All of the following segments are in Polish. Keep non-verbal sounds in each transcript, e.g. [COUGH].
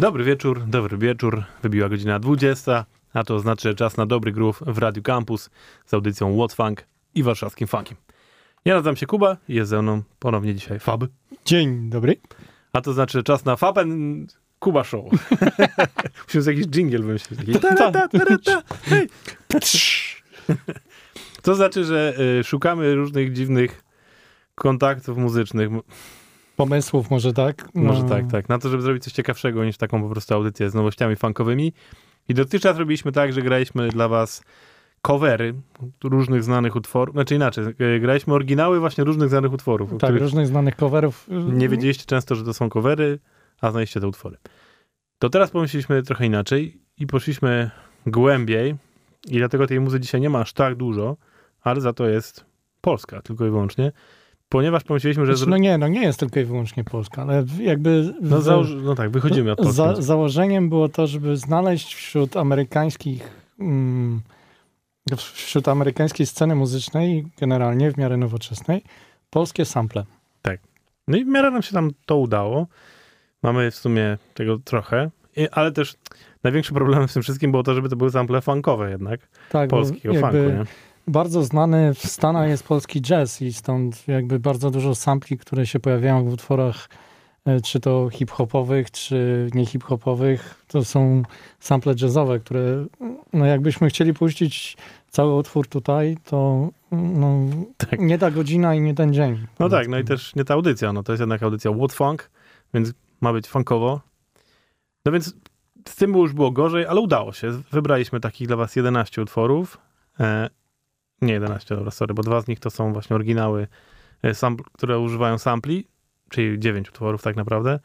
Dobry wieczór, dobry wieczór. Wybiła godzina 20, a to znaczy że czas na dobry groove w Radiu Campus z audycją What's Funk i warszawskim funkiem. Ja nazywam się Kuba i jest ze mną ponownie dzisiaj Fab, Dzień dobry. a to znaczy czas na Faben Kuba Show. [LAUGHS] Musimy jakiś jingle wymyślić. To znaczy, że y, szukamy różnych dziwnych kontaktów muzycznych. Pomysłów może tak? Może No, tak, tak. Na to, żeby zrobić coś ciekawszego niż taką po prostu audycję z nowościami funkowymi. I dotychczas robiliśmy tak, że graliśmy dla was covery różnych znanych utworów. Znaczy inaczej, e, graliśmy oryginały właśnie różnych znanych utworów. Tak, różnych znanych coverów. nie wiedzieliście często, że to są covery, a znaliście te utwory. To teraz pomyśleliśmy trochę inaczej i poszliśmy głębiej i dlatego tej muzy dzisiaj nie ma aż tak dużo, ale za to jest Polska tylko i wyłącznie, ponieważ pomyśleliśmy, że... Znaczy, no nie, no nie jest tylko i wyłącznie Polska, ale jakby No, założ... no tak, wychodzimy od Polski. za, założeniem było to, żeby znaleźć wśród amerykańskich mm, wśród amerykańskiej sceny muzycznej generalnie w miarę nowoczesnej polskie sample. No i w miarę nam się tam to udało. Mamy w sumie tego trochę, I- ale też największym problemem w tym wszystkim było to, żeby to były sample funkowe jednak, Tak, polskiego funku, nie? Bardzo znany w Stanach jest polski jazz i stąd jakby bardzo dużo sampli, które się pojawiają w utworach e, czy to hip-hopowych, czy nie hip-hopowych, to są sample jazzowe, które no jakbyśmy chcieli puścić cały utwór tutaj, to no, Tak. nie ta godzina i nie ten dzień. No tak, no i też nie ta audycja, no to jest jednak audycja What Funk, więc ma być funkowo. No więc z tym już było gorzej, ale udało się. Wybraliśmy takich dla was 11 utworów. Nie 11, dobra, sorry, bo dwa z nich to są właśnie oryginały, e, które używają sampli, czyli 9 utworów tak naprawdę.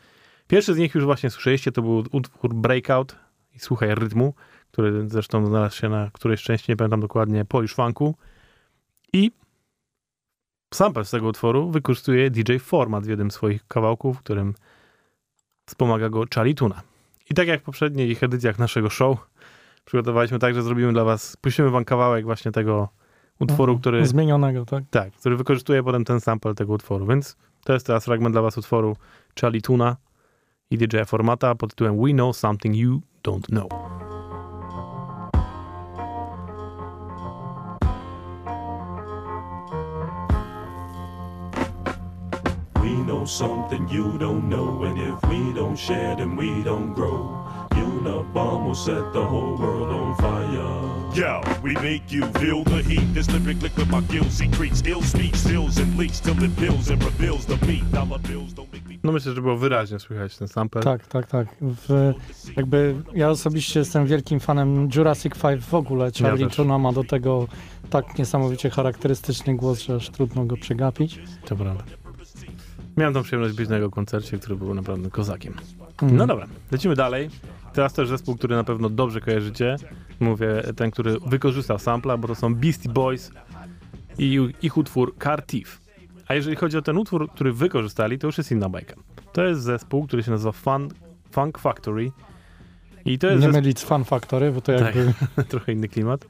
Pierwszy z nich już właśnie słyszeliście, to był utwór Breakout i Słuchaj Rytmu, który zresztą znalazł się na którejś części, nie pamiętam dokładnie, Polish Funku. I sample z tego utworu wykorzystuje DJ Format w jednym z swoich kawałków, w którym wspomaga go Charlie Tuna. I tak jak w poprzednich edycjach naszego show, przygotowaliśmy tak, że zrobimy dla was, puścimy wam kawałek właśnie tego utworu, Mhm. który, Zmienionego, tak? tak, który wykorzystuje potem ten sample tego utworu. Więc to jest teraz fragment dla was utworu Charlie Tuna i DJ Formata pod tytułem We Know Something You Don't Know. We know something you don't know, and if we don't share, then we don't grow. Set the whole world on fire. Yo, we make you feel the heat. This lyric liquid my gills secrete. Still speech, stills and leaks till it pills and reveals the beat. Dollar bills don't make me. No myślę, że było wyraźnie słychać ten sample. Tak, tak, tak. W, jakby ja osobiście jestem wielkim fanem Jurassic 5 w ogóle. Charlie. Tuna ma do tego tak niesamowicie charakterystyczny głos, że aż trudno go przegapić. To prawda. Miałem tą przyjemność być na jego koncercie, który był naprawdę kozakiem. Mm. No dobra, lecimy dalej. Teraz też zespół, który na pewno dobrze kojarzycie. Mówię, ten, który wykorzystał sampla, bo to są Beastie Boys i ich utwór Car Thief. A jeżeli chodzi o ten utwór, który wykorzystali, to już jest inna bajka. To jest zespół, który się nazywa Fun, Funk Factory. I to jest Nie zespół, mylić z Fan Factory, bo to Tak. jakby... [LAUGHS] trochę inny klimat.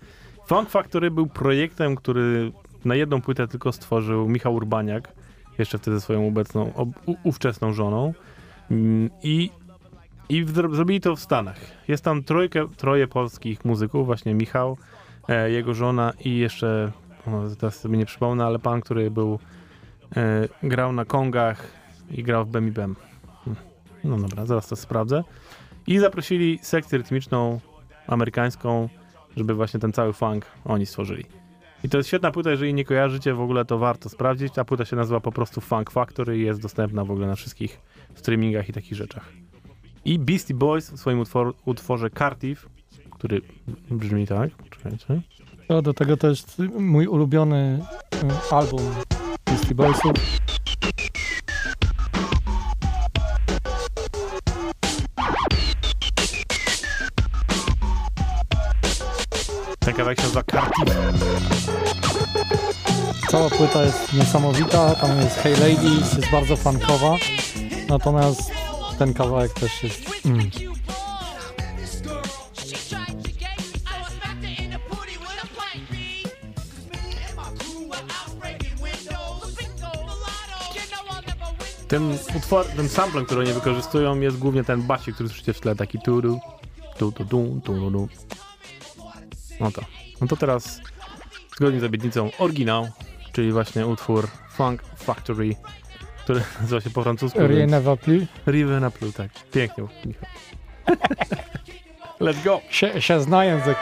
Funk Factory był projektem, który na jedną płytę tylko stworzył Michał Urbaniak, jeszcze wtedy swoją obecną, ob, ówczesną żoną. Mm, I, i zrobili to w Stanach. Jest tam trojkę, troje polskich muzyków, właśnie Michał, e, jego żona i jeszcze, o, teraz sobie nie przypomnę, ale pan, który był, e, grał na kongach i grał w Bem i Bem. Hmm. No dobra, zaraz to sprawdzę. I zaprosili sekcję rytmiczną amerykańską, żeby właśnie ten cały funk oni stworzyli. I to jest świetna płyta, jeżeli nie kojarzycie w ogóle, to warto sprawdzić. Ta płyta się nazywa po prostu Funk Factory i jest dostępna w ogóle na wszystkich streamingach i takich rzeczach. I Beastie Boys w swoim utwor utworze Cartif, który brzmi tak, czekajcie. Do tego jest mój ulubiony y, album Beastie Boysów. Ten kawałek się nazywa Cartif. Cała płyta jest niesamowita, tam jest Hey Ladies, jest bardzo funkowa, natomiast ten kawałek też jest... Mm. Ten utwór, ten sample, który oni wykorzystują jest głównie ten basik, który słyszycie w tle, taki tu tu tu tu tu tu tu No to. No to teraz zgodnie z obietnicą oryginał, czyli właśnie utwór Funk Factory, który [LAUGHS] nazywa się po francusku Rien ne va plus. Rive na Plu, tak. Pięknie, Michał. Let's go! Się, się zna język.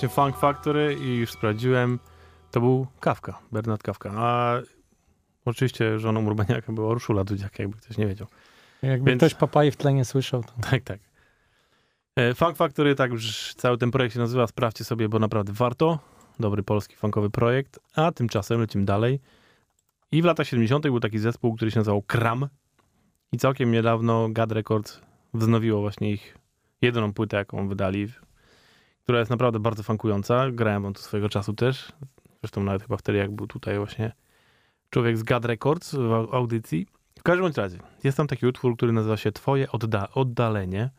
Właśnie Funk Factory i już sprawdziłem, to był Kawka, Bernard Kawka. A oczywiście żoną Urbaniaka była Urszula Dudziak, jakby ktoś nie wiedział. Jakby Więc- ktoś papai w tle nie słyszał, to Tak, tak. E, Funk Factory, tak już cały ten projekt się nazywa, sprawdźcie sobie, bo naprawdę warto. Dobry polski funkowy projekt. A tymczasem lecimy dalej. I w latach 70. był taki zespół, który się nazywał Kram. I całkiem niedawno Gad Records wznowiło właśnie ich jedyną płytę, jaką wydali, która jest naprawdę bardzo funkująca. Grałem on tu swojego czasu też. Zresztą nawet chyba wtedy, jak był tutaj właśnie człowiek z Gad Records w au- audycji. W każdym razie, jest tam taki utwór, który nazywa się Twoje odda- oddalenie.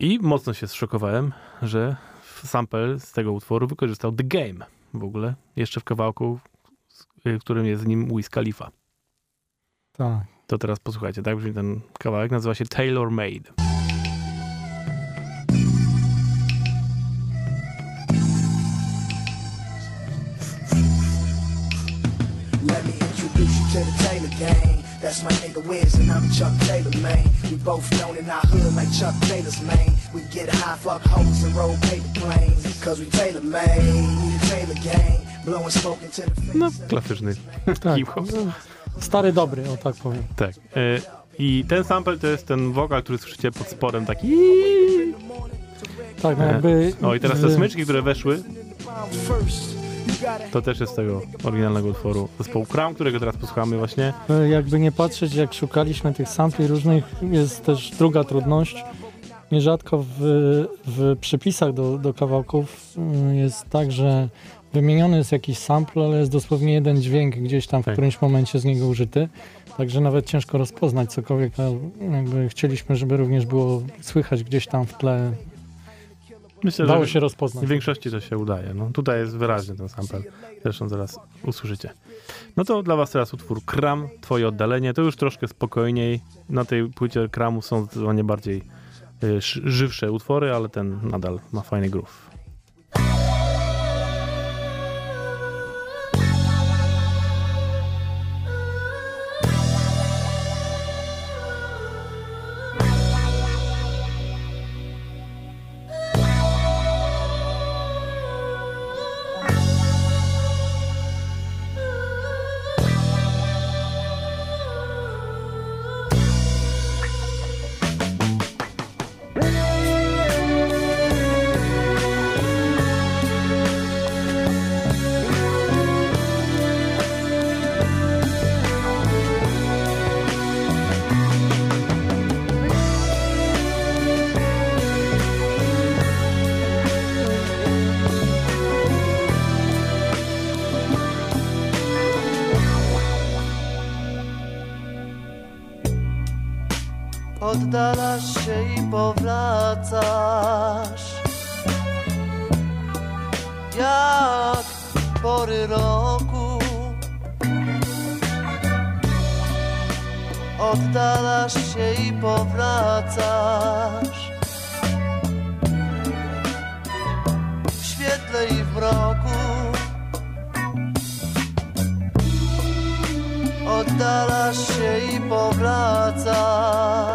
I mocno się zszokowałem, że sample z tego utworu wykorzystał The Game w ogóle, jeszcze w kawałku, w którym jest z nim Wiz Khalifa. tak. To teraz posłuchajcie, tak brzmi ten kawałek, nazywa się Tailor Made. Gang. That's my nigga Wiz and I'm Chuck Taylor, man. We both known in our hood like Chuck Taylor's, man. We get high, fuck hoes and roll paper planes. Cause we Taylor made, we Taylor gang. Blowing smoke into the face. No, klasyczny tak. [LAUGHS] hip-hop. no, Stary dobry, o tak powiem. Tak. E, I ten sample to jest ten wokal, który słyszycie pod spodem, taki... Tak, no E, jakby... O, i teraz te smyczki, które weszły, to też jest z tego oryginalnego utworu zespołu Crown, którego teraz posłuchamy właśnie. E, Jakby nie patrzeć, jak szukaliśmy tych sampli różnych, jest też druga trudność. Nierzadko w, w przypisach do, do kawałków mm, jest tak, że wymieniony jest jakiś sample, ale jest dosłownie jeden dźwięk gdzieś tam w Tak. którymś momencie z niego użyty. Także nawet ciężko rozpoznać cokolwiek, a jakby chcieliśmy, żeby również było słychać gdzieś tam w tle. Myślę, Dało że się rozpoznać. w większości to się udaje. No, tutaj jest wyraźny ten sample. Zresztą zaraz usłyszycie. No to dla was teraz utwór Kram, twoje oddalenie. To już troszkę spokojniej. Na tej płycie Kramu są zdecydowanie bardziej y, żywsze utwory, ale ten nadal ma fajny groove. Powracasz. Jak pory roku Oddalasz się i powracasz. W świetle i w mroku Oddalasz się i powracasz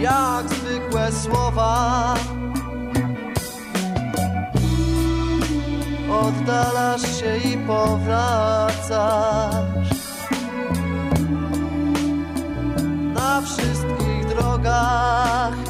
Jak zwykłe słowa. Oddalasz się i powracasz. Na wszystkich drogach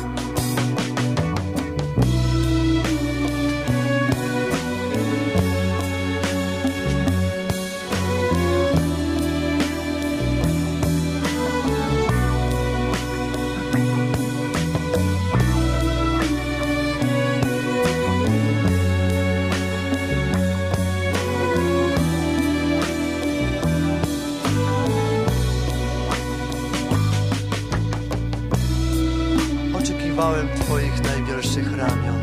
twoich najwielszych ramion.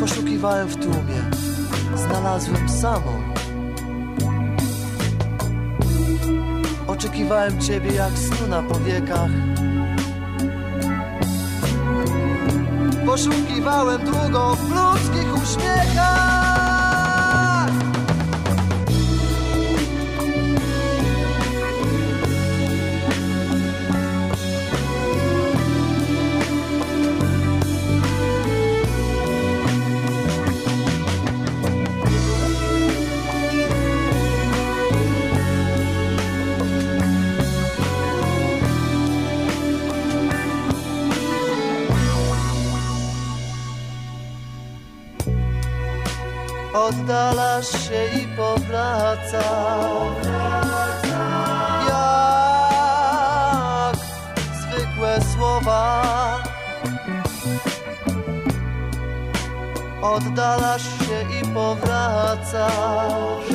Poszukiwałem w tłumie Znalazłem samą. Oczekiwałem ciebie jak snu na powiekach. Poszukiwałem długo w ludzkich uśmiechach Oddalasz się i powracasz Jak zwykłe słowa. Oddalasz się i powracasz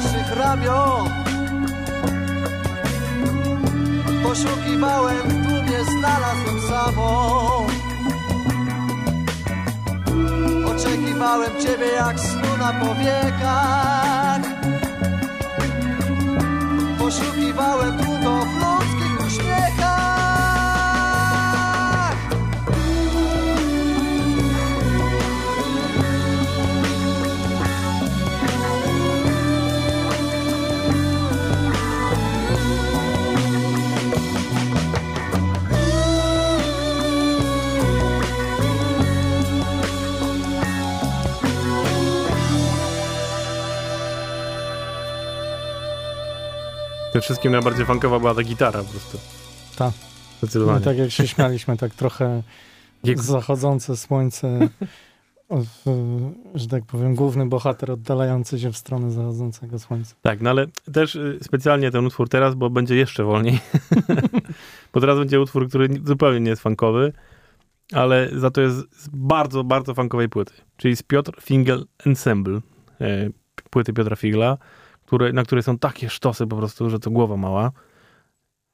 najwyższych ramion Poszukiwałem w tłumie, znalazłem samą Oczekiwałem ciebie jak snu na powiekach. Poszukiwałem długo Tym wszystkim najbardziej funkowa była ta gitara po prostu. Tak. Zdecydowanie. No, tak jak się śmialiśmy, tak trochę [LAUGHS] zachodzące słońce, [LAUGHS] że tak powiem, główny bohater oddalający się w stronę zachodzącego słońca. Tak, no ale też y, specjalnie ten utwór teraz, bo będzie jeszcze wolniej. [LAUGHS] bo teraz będzie utwór, który ni- zupełnie nie jest funkowy, ale za to jest z bardzo, bardzo funkowej płyty. Czyli z Piotr Fingel Ensemble, e, płyty Piotra Figla, które, na której są takie sztosy po prostu, że to głowa mała.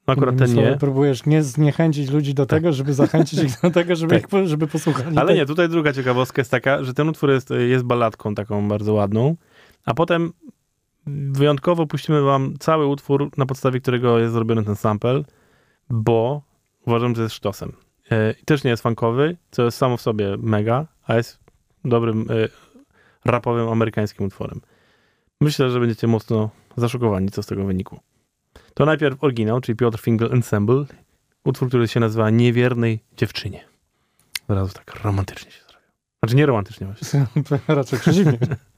No akurat Innymi ten nie. Próbujesz nie zniechęcić ludzi do tego, żeby zachęcić ich do tego, żeby, Tak. ich, żeby posłuchali. Ale tak- nie, tutaj druga ciekawostka jest taka, że ten utwór jest, jest balladką taką bardzo ładną, a potem wyjątkowo puścimy wam cały utwór, na podstawie którego jest zrobiony ten sample, bo uważam, że jest sztosem. E, I też nie jest funkowy, co jest samo w sobie mega, a jest dobrym e, rapowym amerykańskim utworem. Myślę, że będziecie mocno zaszokowani, co z tego wynikło. To najpierw oryginał, czyli Piotr Fingal Ensemble, utwór, który się nazywa Niewiernej Dziewczynie. Od razu tak romantycznie się zrobił. Znaczy nie romantycznie właśnie. [LAUGHS] Raczej przeciwnie. [LAUGHS]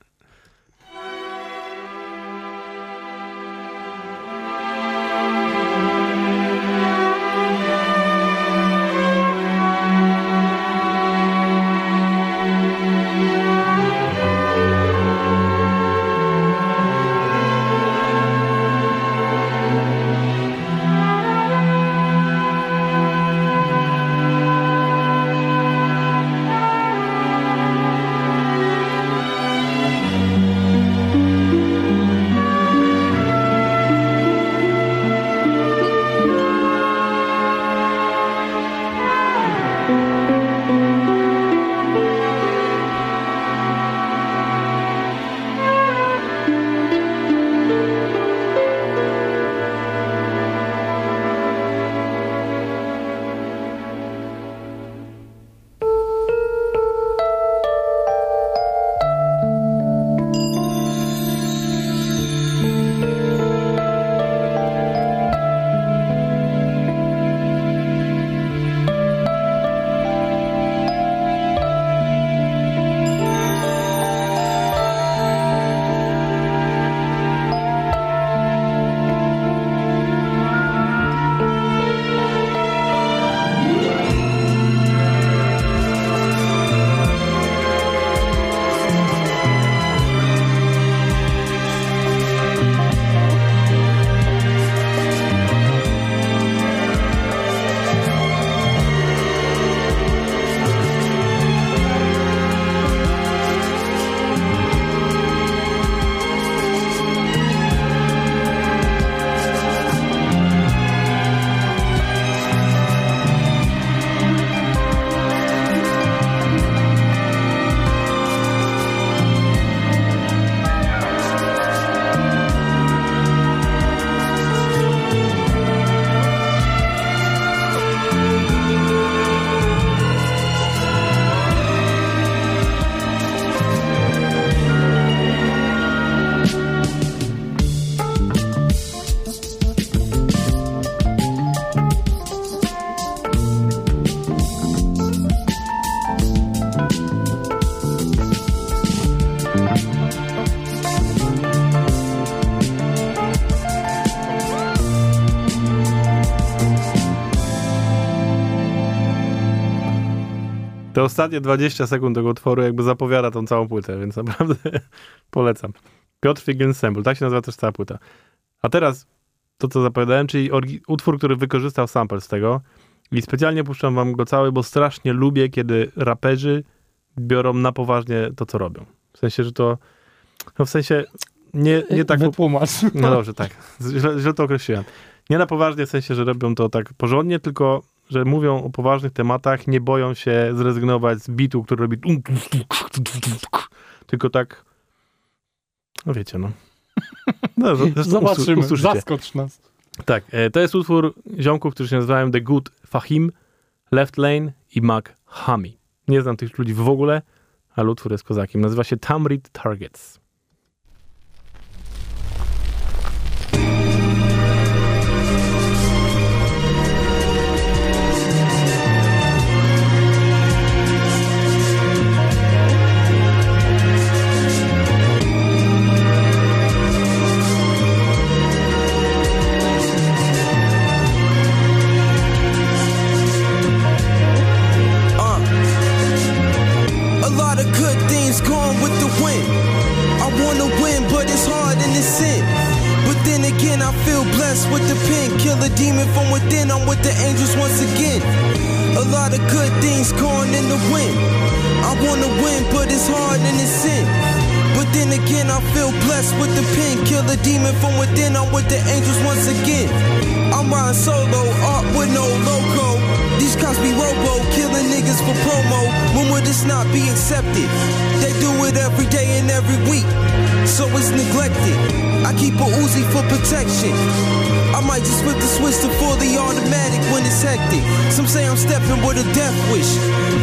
Te ostatnie 20 sekund tego utworu jakby zapowiada tą całą płytę, więc naprawdę [LAUGHS] polecam. Piotr Fig Ensemble, tak się nazywa też cała płyta. A teraz to, co zapowiadałem, czyli utwór, który wykorzystał sample z tego i specjalnie puszczam wam go cały, bo strasznie lubię, kiedy raperzy biorą na poważnie to, co robią. W sensie, że to, no w sensie nie, nie tak... Wytłumacz. No dobrze, tak. Źle, źle to określiłem. Nie na poważnie, w sensie, że robią to tak porządnie, tylko że mówią o poważnych tematach, nie boją się zrezygnować z bitu, który robi tylko tak no wiecie, no. no Zobaczymy, usłyszycie. zaskocz nas. Tak, e, to jest utwór ziomków, którzy się nazywają The Good Fahim, Left Lane i Mac Hami. Nie znam tych ludzi w ogóle, ale utwór jest kozakiem. Nazywa się Tamrid Targets. With the pen. Kill a demon from within. I'm with the angels once again. A lot of good things going in the wind. I wanna win, but it's hard and it's sin. But then again, I feel blessed with the pen. Kill a demon from within. I'm with the angels once again. I'm riding solo, art with no logo. These cops be robo, killing niggas for promo. When would this not be accepted? They do it every day and every week, so it's neglected. I keep a Uzi for protection. Just flip the switch to fully automatic when it's hectic. Some say I'm stepping with a death wish,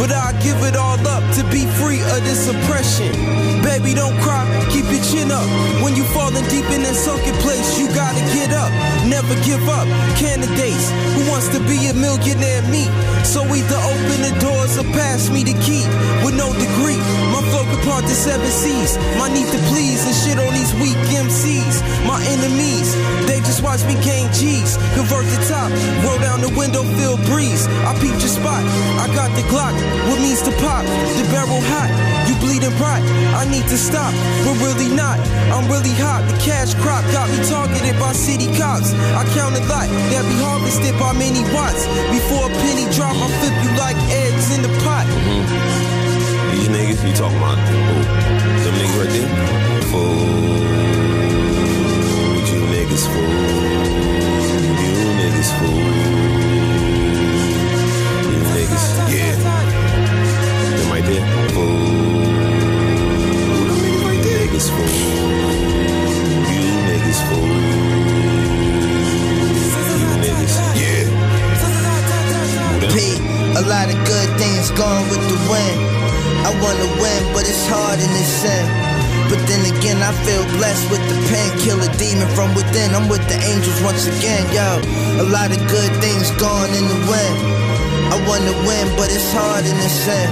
but I give it all up to be free of this oppression. Baby, don't cry, keep your chin up. When you falling deep in that sunken place, you gotta get up, never give up. Candidates who wants to be a millionaire me, so either open the doors or pass me the key. With no degree, my flow can part the seven seas. My need to please and shit on these weak MCs. My enemies, they just watch me gain G's. Convert the top, roll down the window, feel breeze. I peeped your spot, I got the Glock. What means to pop? The barrel hot, you bleeding pot. I need to stop, but really not. I'm really hot. The cash crop got me targeted by city cops. I count a lot that be harvested by many watts. Before a penny drop, I flip you like eggs in the pot. Mm-hmm. These niggas, you talking about? Them niggas right there? Fool. Lot of good things going with the wind. I wanna win, but it's hard and it's sin. But then again, I feel blessed with the pen. Kill a demon from within. I'm with the angels once again, yo. A lot of good things going in the wind. I wanna win, but it's hard and it's sin.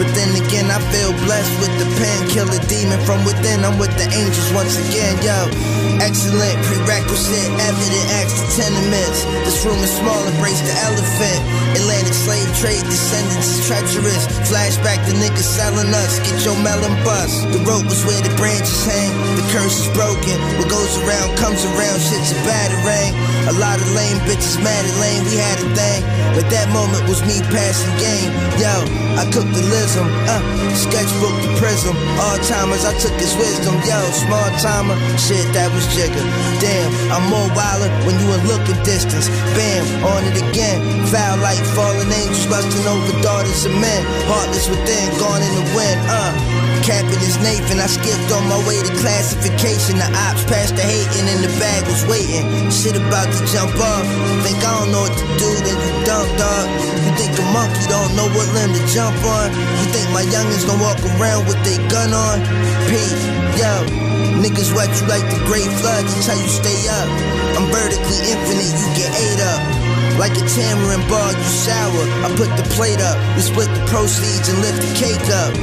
But then again, I feel blessed with the pen. Kill a demon from within. I'm with the angels once again, yo. Excellent, prerequisite, evident acts to tenements. This room is small, embrace the elephant. Atlantic slave trade, descendants is treacherous. Flashback the niggas selling us, get your melon bust. The rope was where the branches hang, the curse is broken. What goes around comes around, shit's a battering. A lot of lame bitches mad at lame, we had a thing. But that moment was me passing game. Yo, I cooked the lism, uh, sketchbook the prism. All timers, I took his wisdom. Yo, small timer, shit, that was jigger. Damn, I'm more wilder when you in looking distance. Bam, on it again. Foul like fallen angels, lusting over daughters of men. Heartless within, gone in the wind, uh. Capping is Nathan, I skipped on my way to classification. The ops passed the hating and the bag was waiting. Shit about to jump off. Think I don't know what to do, then you dump, dog. You think a monkey don't know what limb to jump on? You think my youngins gonna walk around with their gun on? Pete, yo. Niggas wet you like the great flood how you stay up. I'm vertically infinite, you get ate up. Like a tamarind bar, you sour. I put the plate up, we split the proceeds and lift the cake up.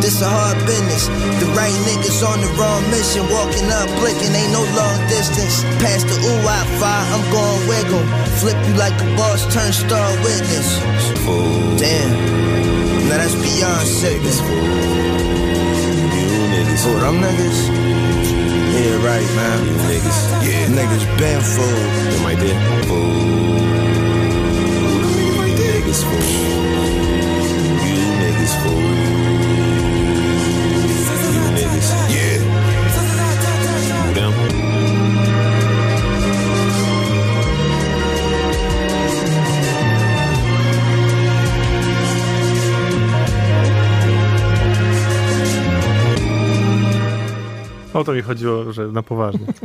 This a hard business. The right niggas on the wrong mission. Walking up, blinking, ain't no long distance. Past the ooh I fire, I'm going wiggle. Flip you like a boss, turn star witness. Damn. Now that's beyond Niggas sick. fool. You niggas Oh, them niggas? Yeah, right, man. You niggas. Yeah. Niggas been fooled. Them right there. Fool. Niggas fool. O to mi chodziło, że na poważnie. [LAUGHS]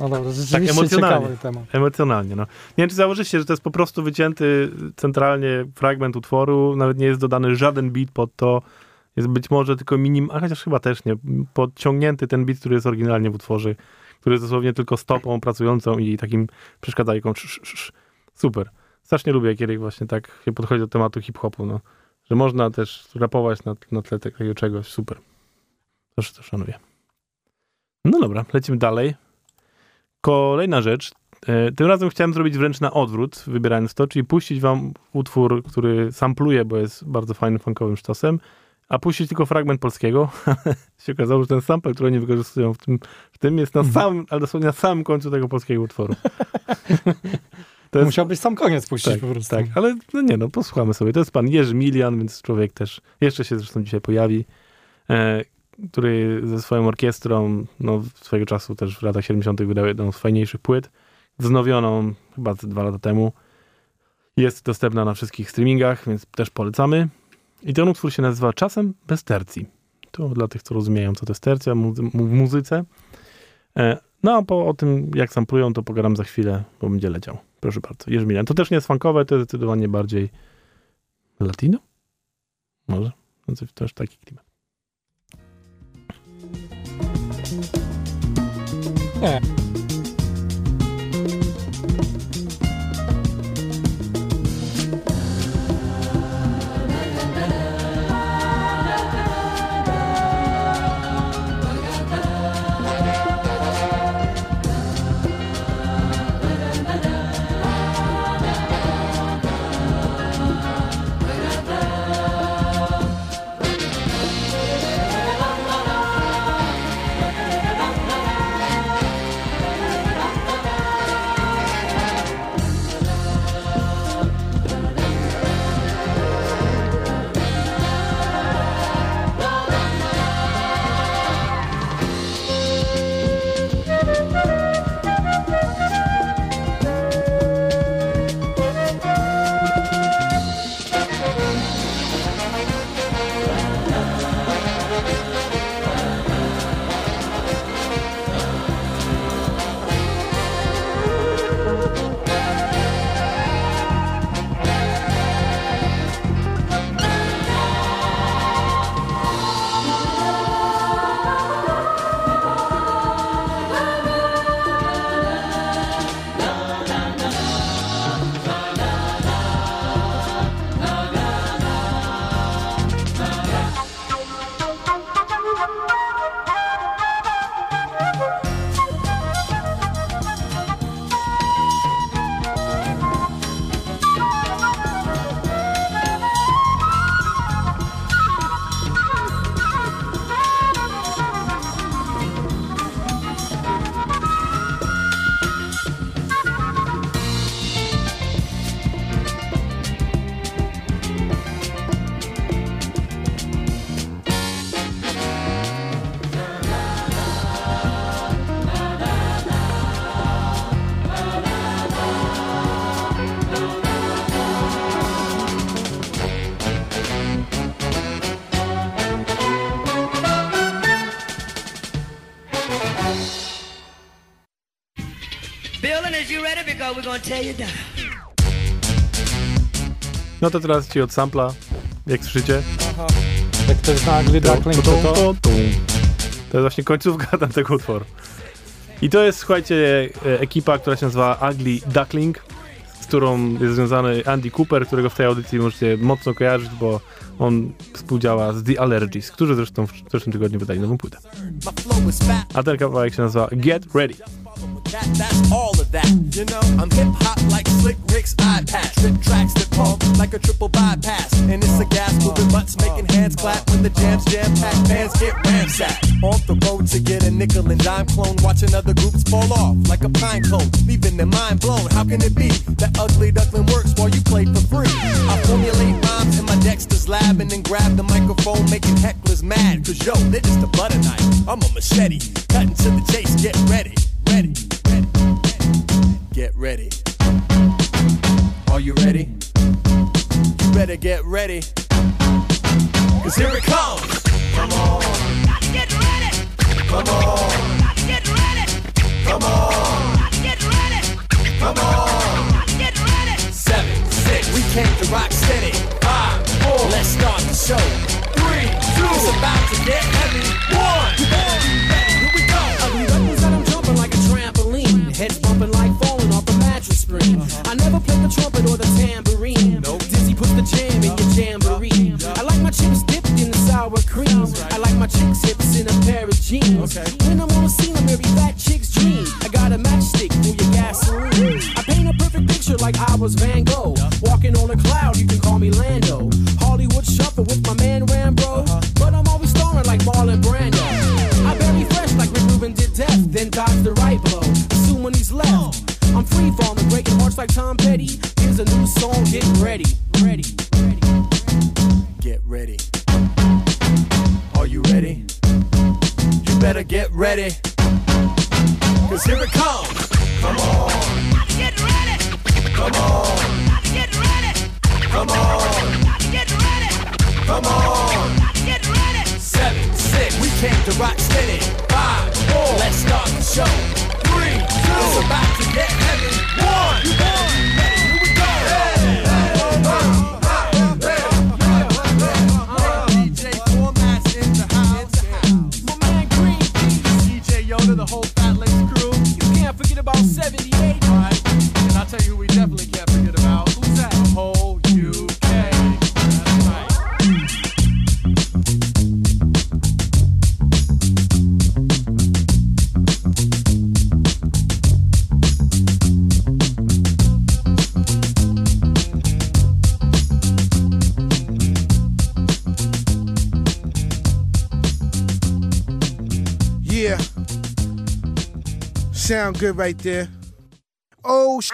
No dobra, rzeczywiście emocjonalnie. ciekawy temat. Emocjonalnie, no. Nie wiem, czy założycie, że to jest po prostu wycięty centralnie fragment utworu, nawet nie jest dodany żaden beat pod to. Jest być może tylko minim, a chociaż chyba też nie, podciągnięty ten beat, który jest oryginalnie w utworze, który jest dosłownie tylko stopą pracującą i takim przeszkadzajką. Sz, sz, sz. Super. Strasznie lubię, kiedy właśnie tak się podchodzi do tematu hip-hopu, no. Że można też rapować na, na tle takiego czegoś. Super. Też to szanuję. No dobra, lecimy dalej. Kolejna rzecz. E, Tym razem chciałem zrobić wręcz na odwrót, wybierając to, czyli puścić wam utwór, który sampluje, bo jest bardzo fajnym, funkowym sztosem, a puścić tylko fragment polskiego. [LAUGHS] się okazało, że ten sample, który oni wykorzystują w tym, w tym jest na samym, ale dosłownie na samym końcu tego polskiego utworu. [LAUGHS] To jest, Musiałbyś sam koniec puścić tak, po prostu. tak, ale no nie no, posłuchamy sobie. To jest pan Jerzy Milian, więc człowiek też, jeszcze się zresztą dzisiaj pojawi, e, który ze swoją orkiestrą, no swojego czasu też w latach 70. wydał jedną z fajniejszych płyt, wznowioną chyba dwa lata temu. Jest dostępna na wszystkich streamingach, więc też polecamy. I ten utwór się nazywa Czasem bez tercji. To dla tych, co rozumieją, co to jest tercja w muzyce. E, no a po o tym, jak samplują, to pogadam za chwilę, bo będzie leciał. Proszę bardzo. Jerzy Milian. To też nie jest funkowe, to jest zdecydowanie bardziej latino? Może? No to też taki klimat. Yeah. No to teraz ci od sampla, jak słyszycie. Jak ktoś zna Ugly Duckling, to to... To jest właśnie końcówka [LAUGHS] tamtego utworu. I to jest, słuchajcie, e, ekipa, która się nazywa Ugly Duckling, z którą jest związany Andy Cooper, którego w tej audycji możecie mocno kojarzyć, bo on współdziała z The Allergies, którzy zresztą w zeszłym tygodniu wydali nową płytę. A ten kawałek się nazywa Get Ready. That, that's all of that. You know, I'm hip hop like Slick Rick's iPad. Trip tracks that pump like a triple bypass. And it's a gas moving butts making hands clap when the jams jam packed. Bands get ransacked. Off the road to get a nickel and dime clone. Watching other groups fall off like a pine cone. Leaving their mind blown. How can it be that ugly duckling works while you play for free? I formulate rhymes in my Dexter's lab and then grab the microphone, making hecklers mad. Cause yo, they're just a butter knife. I'm a machete. Cutting to the chase. Get ready, ready, ready, ready. Get ready. Are you ready? You better get ready. Cause here it comes. Come on. Get ready. Come on. Get ready. Come on. Get ready. Come on. Get ready. Seven, six. We came to rock steady. Five, four. Let's start the show. Three, two. It's about to get heavy. One. You better be ready. The trumpet or the tambourine. Dizzy puts the jam in your jamboree. I like my chips dipped in the sour cream. I like my chicks hips in a pair of jeans. When I'm on the scene, I'm every fat chick's dream. I got a matchstick for your gasoline. I paint a perfect picture like I was Van Gogh. Walking on a cloud, you can call me Lando. Hollywood shuffle with my free falling, breaking hearts like Tom Petty. Here's a new song, get ready, ready, ready. Get ready. Are you ready? You better get ready. Cause here it comes. Come on. Get ready. Come on. Get ready. Come on. Get ready. Come on. Get ready. Seven, six. We came to rock steady. Five, four. Let's start the show. Three, two. It's about to get heavy. One. You Sound good right there. Oh, sh-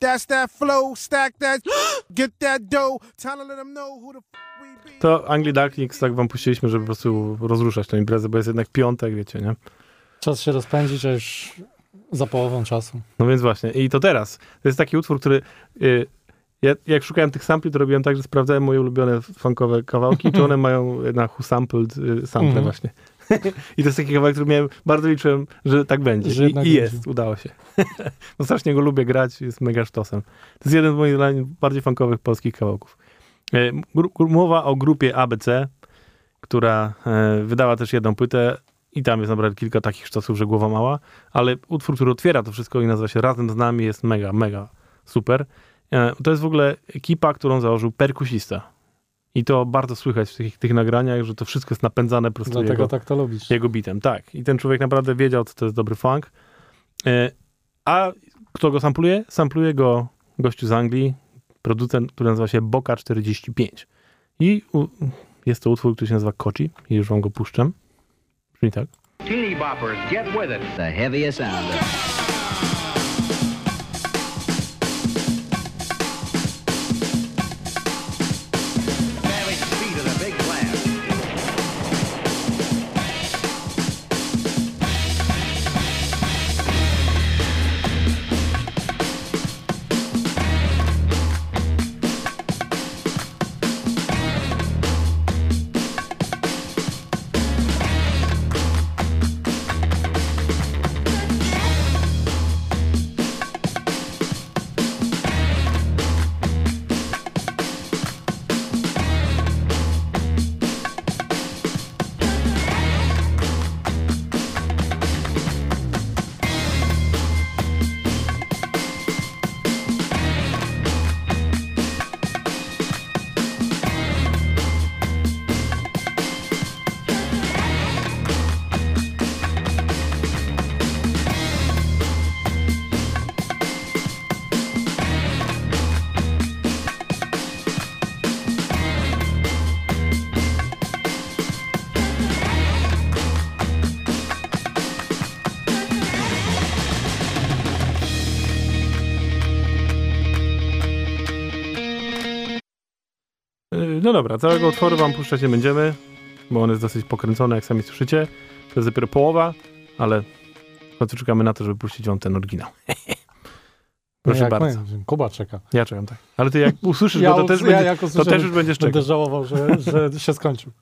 that's that flow. Stack that. [GASPS] Get that dough. Time to let them know who the f- we be. To Angli Darknix tak wam puściliśmy, żeby po prostu rozruszać tę imprezę, bo jest jednak piątek, wiecie, nie? Czas się rozpędzić, a już za połową czasu. No więc właśnie. I to teraz. To jest taki utwór, który... Y, ja, jak szukałem tych sampli, to robiłem tak, że sprawdzałem moje ulubione funkowe kawałki, czy one mają na who sampled y, sample Mhm. właśnie. [LAUGHS] I to jest taki kawałek, który miałem, bardzo liczyłem, że tak będzie. Że I, jednak I będzie. jest, udało się. [LAUGHS] no strasznie go lubię grać, jest mega sztosem. To jest jeden z moich bardziej funkowych polskich kawałków. E, Mowa o grupie ABC, która e, wydała też jedną płytę i tam jest naprawdę kilka takich sztosów, że głowa mała, ale utwór, który otwiera to wszystko i nazywa się Razem z nami jest mega, mega super. E, To jest w ogóle ekipa, którą założył perkusista. I to bardzo słychać w tych, tych nagraniach, że to wszystko jest napędzane po prostu Dlatego jego, tak to lubisz. jego bitem. Tak. I ten człowiek naprawdę wiedział, co to jest dobry funk. E, A kto go sampluje? Sampluje go gościu z Anglii, producent, który nazywa się Boka 45. I u, jest to utwór, który się nazywa Kochi i już wam go puszczam. Brzmi tak. Teeny boppers, get with it. The heaviest sounder. No dobra, całego utworu wam puszczać nie będziemy, bo on jest dosyć pokręcony, jak sami słyszycie. To jest dopiero połowa, ale w końcu czekamy na to, żeby puścić wam ten oryginał. [LAUGHS] Proszę No bardzo. my, Kuba czeka. Ja czekam, tak. Ale ty jak usłyszysz Ja go, to też, ja będzie, jak to też już będziesz czekał. Będę żałował, że, że się skończył.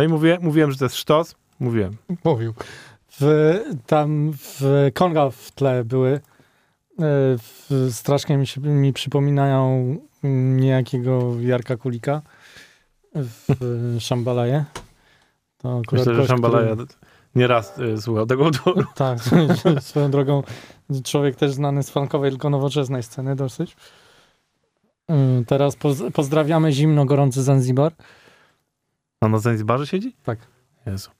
No i mówię, mówiłem, że to jest sztos. Mówiłem. Mówił. W, tam w konga w tle były. E, W, strasznie mi, się, mi przypominają niejakiego Jarka Kulika w [LAUGHS] Szambalaje. To akurat Myślę, że Szambalaja który- nieraz y, słuchał tego utworu. [LAUGHS] Tak, [LAUGHS] swoją drogą człowiek też znany z funkowej, tylko nowoczesnej sceny dosyć. Mm, Teraz poz, pozdrawiamy zimno gorący Zanzibar. A na Zanzibarze siedzi? Tak. Jezu.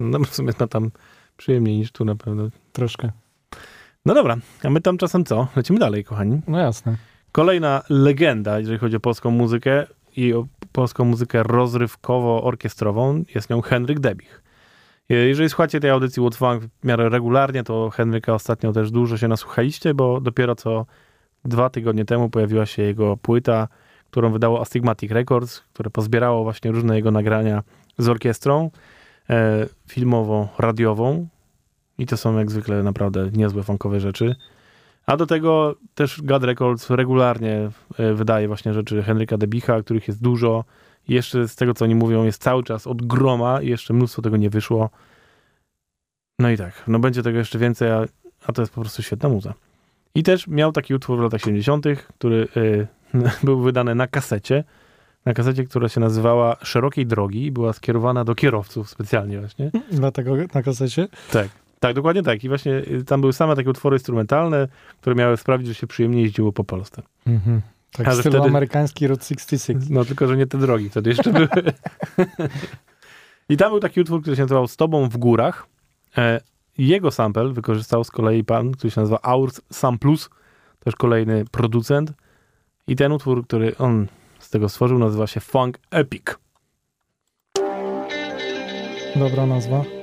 No w sumie ma tam przyjemniej niż tu na pewno. Troszkę. No dobra, a my tam czasem co? Lecimy dalej, kochani. No jasne. Kolejna legenda, jeżeli chodzi o polską muzykę i o polską muzykę rozrywkowo-orkiestrową, jest nią Henryk Debich. Jeżeli słuchacie tej audycji Funk w miarę regularnie, to Henryka ostatnio też dużo się nasłuchaliście, bo dopiero co dwa tygodnie temu pojawiła się jego płyta, którą wydało Astigmatic Records, które pozbierało właśnie różne jego nagrania z orkiestrą e, filmowo-radiową. I to są jak zwykle naprawdę niezłe funkowe rzeczy. A do tego też God Records regularnie e, wydaje właśnie rzeczy Henryka Debicha, których jest dużo. Jeszcze z tego, co oni mówią, jest cały czas od groma i jeszcze mnóstwo tego nie wyszło. No i tak, no będzie tego jeszcze więcej, a, a to jest po prostu świetna muza. I też miał taki utwór w latach 70., który e, [LAUGHS] był wydany na kasecie. Na kasecie, która się nazywała Szerokiej Drogi i była skierowana do kierowców specjalnie właśnie. [LAUGHS] Dlatego na kasecie. Tak. Tak, dokładnie tak. I właśnie y, tam były same takie utwory instrumentalne, które miały sprawić, że się przyjemnie jeździło po Polsce. Mhm. Tak, A stylu wtedy- amerykański Route 66. No tylko, że nie te drogi wtedy jeszcze były. [LAUGHS] I tam był taki utwór, który się nazywał Z tobą w górach. E, Jego sample wykorzystał z kolei pan, który się nazywa Aurs Samplus, też kolejny producent. I ten utwór, który on z tego stworzył, nazywa się Funk Epic. Dobra nazwa.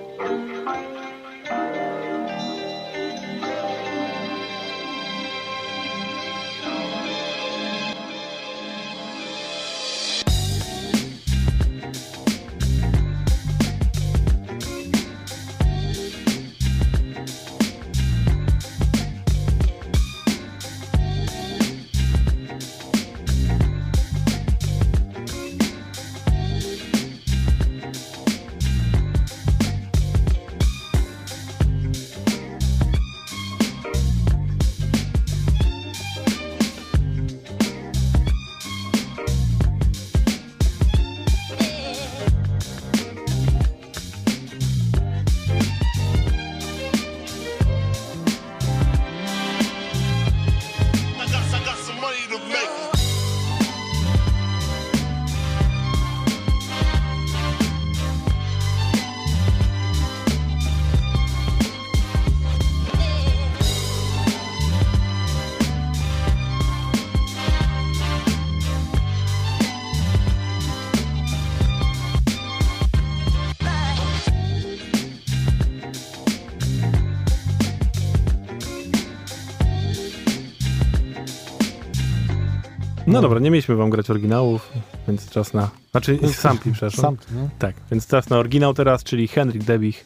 No dobra, nie mieliśmy wam grać oryginałów, więc czas na... Znaczy [LAUGHS] sampli, przepraszam. Sampli, no. Tak, więc czas na oryginał teraz, czyli Henryk Debich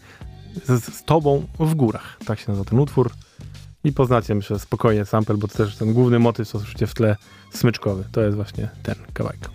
z, z tobą w górach. Tak się nazywa ten utwór. I poznacie, myślę, spokojnie sample, bo to też ten główny motyw, co słyszycie w tle, smyczkowy. To jest właśnie ten kawałek.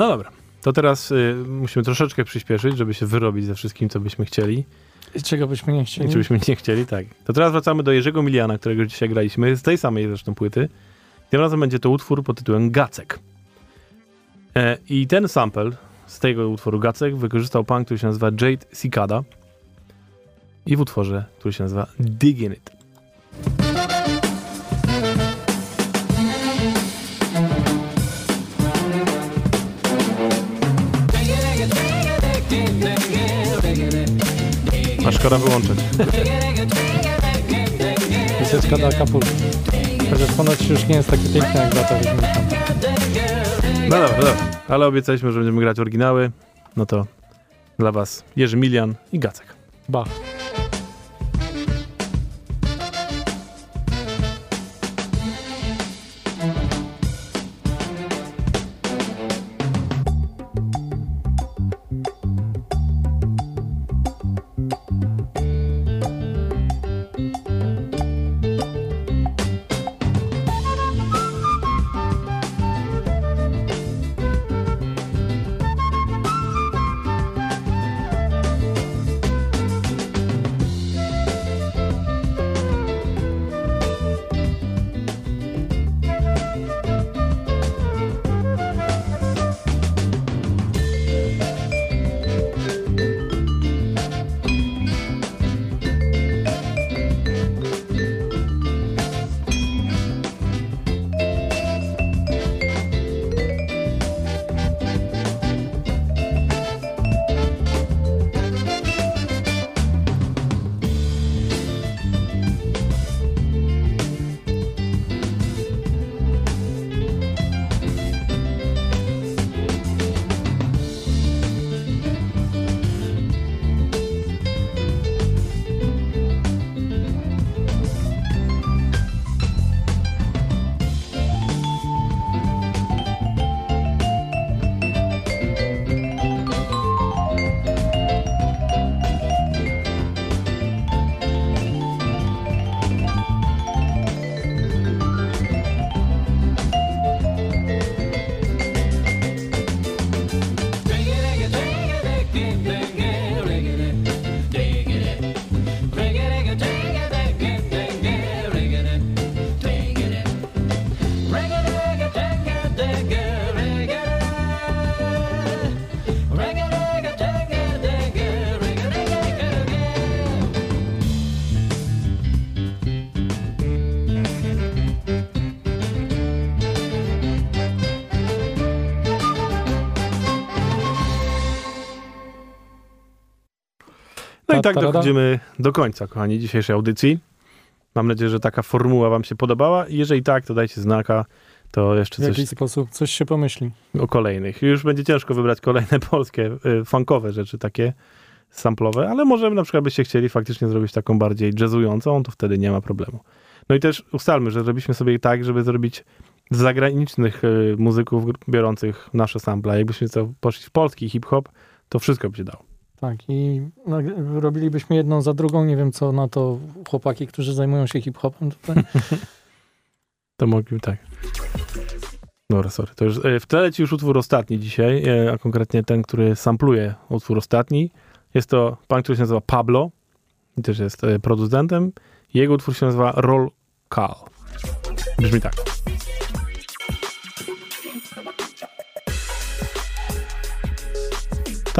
No dobra, to teraz y, musimy troszeczkę przyspieszyć, żeby się wyrobić ze wszystkim, co byśmy chcieli. I czego byśmy nie I chcieli? czy byśmy nie chcieli, tak. To teraz wracamy do Jerzego Miliana, którego dzisiaj graliśmy, z tej samej zresztą płyty. Tym razem będzie to utwór pod tytułem Gacek. E, I ten sample z tego utworu Gacek wykorzystał pan, który się nazywa Jade Cicada i w utworze, który się nazywa Diggin' It. Szkoda wyłączyć. Wyseczka do Acapulco. Chociaż ponoć już nie jest takie piękne jak lata Wiedźminka. No dobra, dobra. Ale obiecaliśmy, że będziemy grać oryginały. No to dla was Jerzy Milian i Gacek. Bach. I tak dochodzimy do końca, kochani, dzisiejszej audycji. Mam nadzieję, że taka formuła wam się podobała jeżeli tak, to dajcie znaka, to jeszcze W coś jakiś sposób coś się pomyśli. o kolejnych. Już będzie ciężko wybrać kolejne [LAUGHS] polskie, y, funkowe rzeczy takie samplowe, ale może na przykład byście chcieli faktycznie zrobić taką bardziej jazzującą, to wtedy nie ma problemu. No i też ustalmy, że zrobiliśmy sobie tak, żeby zrobić z zagranicznych y, muzyków biorących nasze sample. Jakbyśmy poszli w polski hip-hop, to wszystko by się dało. Tak, i robilibyśmy jedną za drugą. Nie wiem, co na to chłopaki, którzy zajmują się hip-hopem tutaj. [LAUGHS] To mogli tak. Dobra, sorry. To już, e, w tle leci już utwór ostatni dzisiaj, e, a konkretnie ten, który sampluje utwór ostatni. Jest to pan, który się nazywa Pablo i też jest e, producentem. Jego utwór się nazywa Roll Call. Brzmi tak.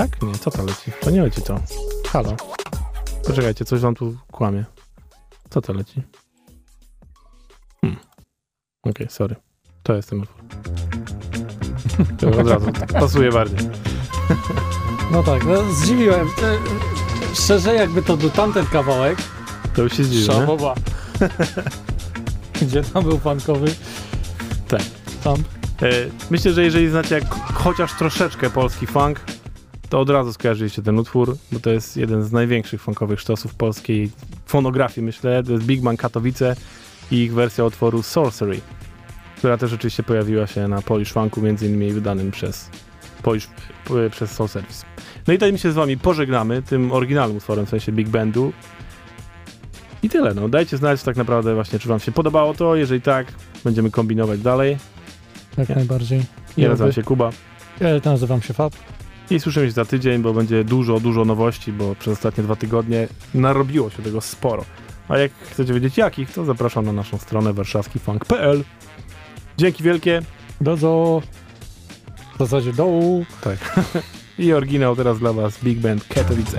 Tak? Nie, co to leci? To nie leci to. Halo. Poczekajcie, coś wam tu kłamie. Co to leci? Hmm. Okej, sorry. To jest ten utwór. [LAUGHS] Od razu pasuje bardziej. No tak, no, zdziwiłem. E, Szczerze, jakby to był tamten kawałek. To już się zdziwi, nie? Szabowa. [LAUGHS] Gdzie tam był pankowy? Tak. Tam. E, Myślę, że jeżeli znacie jak chociaż troszeczkę polski funk, to od razu skojarzyliście ten utwór, bo to jest jeden z największych funkowych sztosów polskiej fonografii, myślę. To jest Big Man Katowice i ich wersja utworu Sorcery, która też oczywiście pojawiła się na Polish Funku, między innymi wydanym przez Polish, p- przez Soul Service. No i tutaj my się z wami pożegnamy tym oryginalnym utworem, w sensie Big Bandu. I tyle, no. Dajcie znać tak naprawdę właśnie, czy wam się podobało to. Jeżeli tak, będziemy kombinować dalej. Jak Nie. najbardziej. Ja nazywam się Kuba. Ja nazywam się Fab. I słyszymy się za tydzień, bo będzie dużo, dużo nowości, bo przez ostatnie dwa tygodnie narobiło się tego sporo. A jak chcecie wiedzieć jakich, to zapraszam na naszą stronę warszawskifunk.pl. Dzięki wielkie. Do do. W zasadzie dołu. Tak. [LAUGHS] I oryginał teraz dla was Big Band Katowice.